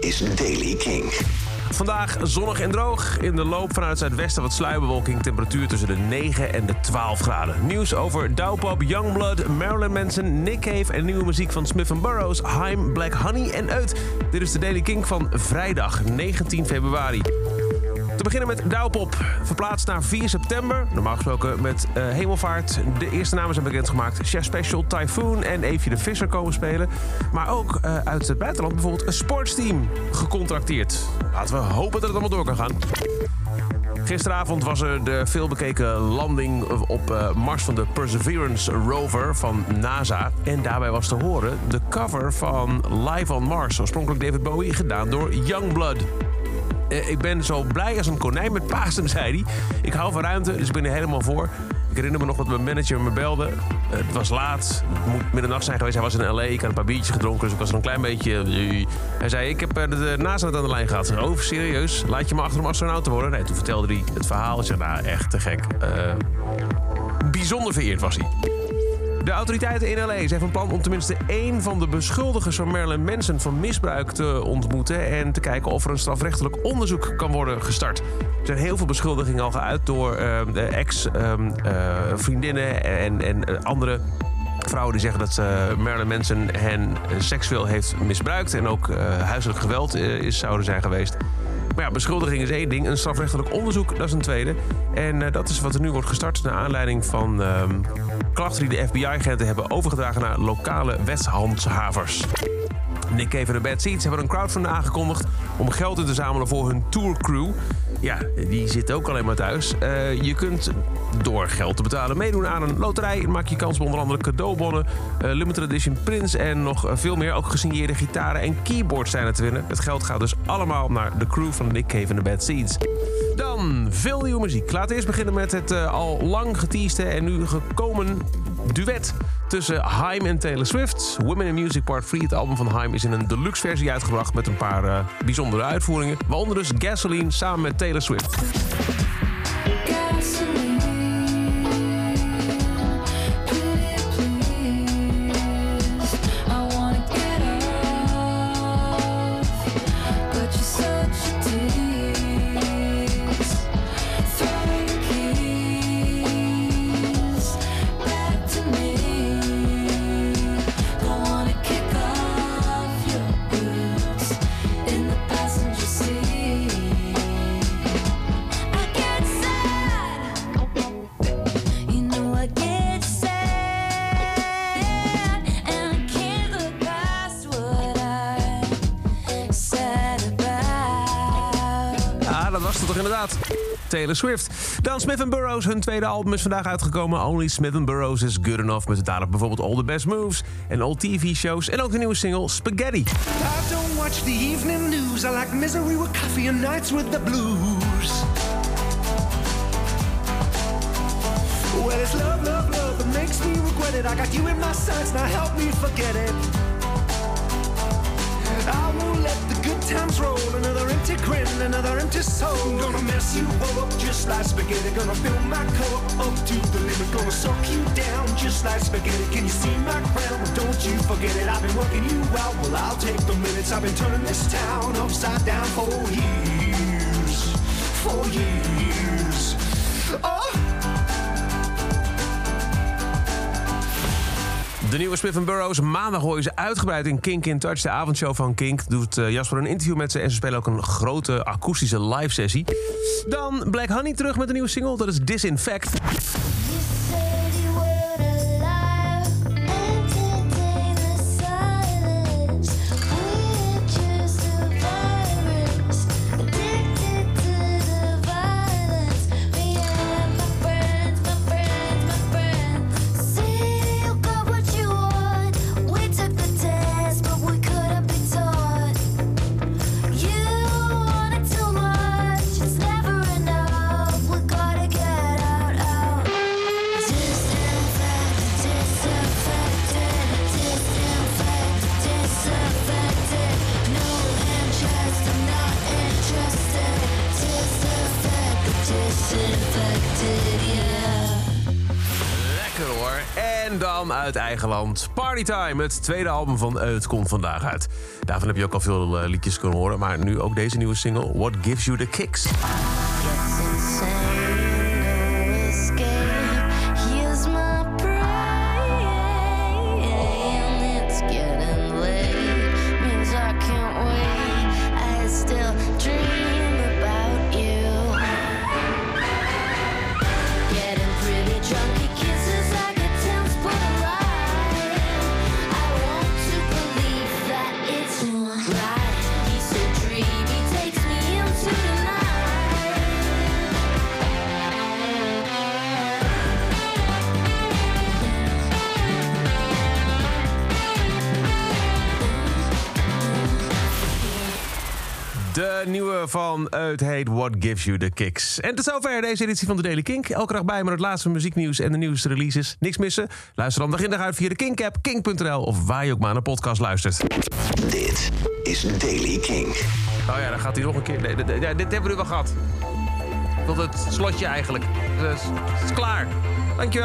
Is Daily King. Vandaag zonnig en droog. In de loop vanuit het zuidwesten wat sluierbewolking. Temperatuur tussen de 9 en de 12 graden. Nieuws over Douwpop, Youngblood, Marilyn Manson, Nick Cave... en nieuwe muziek van Smith Burroughs, Haim, Black Honey en Uit. Dit is de Daily King van vrijdag 19 februari. Te beginnen met Douwpop. Verplaatst naar 4 september. Normaal gesproken met uh, Hemelvaart. De eerste namen zijn bekendgemaakt. Chef Special, Typhoon en Eefje de Visser komen spelen. Maar ook uh, uit het buitenland bijvoorbeeld een sportsteam gecontracteerd. Laten we hopen dat het allemaal door kan gaan. Gisteravond was er de veelbekeken landing op uh, Mars van de Perseverance rover van NASA. En daarbij was te horen de cover van Live on Mars. Oorspronkelijk David Bowie, gedaan door Youngblood. Uh, ik ben zo blij als een konijn met Pasen, zei hij. Ik hou van ruimte, dus ik ben er helemaal voor. Ik herinner me nog dat mijn manager me belde. Uh, het was laat, het moet middernacht zijn geweest. Hij was in L.A., ik had een paar biertjes gedronken, dus ik was er een klein beetje... Hij zei, ik heb de, NASA aan de lijn gehad. Oh, serieus? Laat je me achter om astronaut te worden? Nee, toen vertelde hij het verhaal. Ik zei, nou, echt te gek. Bijzonder vereerd was hij. De autoriteiten in L.A. zijn van plan om tenminste één van de beschuldigers van Marilyn Manson van misbruik te ontmoeten en te kijken of er een strafrechtelijk onderzoek kan worden gestart. Er zijn heel veel beschuldigingen al geuit door uh, ex-vriendinnen um, uh, en, en andere vrouwen die zeggen dat uh, Marilyn Manson hen seksueel heeft misbruikt en ook huiselijk geweld is, zouden zijn geweest. Maar ja, beschuldiging is één ding. Een strafrechtelijk onderzoek, dat is een tweede. En uh, dat is wat er nu wordt gestart naar aanleiding van uh, klachten die de FBI-agenten hebben overgedragen naar lokale wetshandhavers. Nick Cave en de Bad Seeds hebben een crowdfunding aangekondigd om geld in te zamelen voor hun tourcrew. Ja, die zit ook alleen maar thuis. Uh, je kunt door geld te betalen meedoen aan een loterij. Maak je kans op onder andere cadeaubonnen, uh, limited edition prints en nog veel meer. Ook gesigneerde gitaren en keyboards zijn er te winnen. Het geld gaat dus allemaal naar de crew van Nick Cave en de Bad Seeds. Dan veel nieuwe muziek. Laten we eerst beginnen met het uh, al lang geteaste en nu gekomen duet tussen Haim en Taylor Swift. Women in Music Part 3, het album van Haim, is in een deluxe versie uitgebracht met een paar bijzondere uitvoeringen. Waaronder dus Gasoline samen met Taylor Swift. Inderdaad. Taylor Swift. Dan Smith Burroughs. Hun tweede album is vandaag uitgekomen. Only Smith Burroughs is good enough. Met daarop bijvoorbeeld All the Best Moves en old TV-shows. En ook de nieuwe single Spaghetti. I don't watch the evening news. I like misery with coffee and nights with the blues. Well, it's love, love, love that makes me regret it. I got you in my sights, now help me forget it. Another empty soul. Gonna mess you up just like spaghetti. Gonna fill my cup up to the limit. Gonna suck you down just like spaghetti. Can you see my crown? Don't you forget it. I've been working you out. Well, I'll take the minutes. I've been turning this town upside down for years. For years. De nieuwe Smith Burroughs. Maandag je ze uitgebreid in Kink in Touch. De avondshow van Kink doet uh, Jasper een interview met ze. En ze spelen ook een grote akoestische live sessie. Dan Black Honey terug met een nieuwe single. Dat is Disinfect. Lekker hoor. En dan uit eigen land. Partytime, het tweede album van eh, Het komt vandaag uit. Daarvan heb je ook al veel eh, liedjes kunnen horen. Maar nu ook deze nieuwe single, What Gives You The Kicks. De nieuwe van Eut heet What Gives You The Kicks. En tot zover deze editie van de Daily Kink. Elke dag bij met het laatste muzieknieuws en de nieuwste releases. Niks missen? Luister dan dag in dag uit via de Kink-app, kink.nl... of waar je ook maar naar een podcast luistert. Dit is Daily King. Oh ja, dan gaat hij nog een keer. Nee, dit hebben we nu wel gehad. Tot het slotje eigenlijk. Dus, het is klaar. Dankjewel.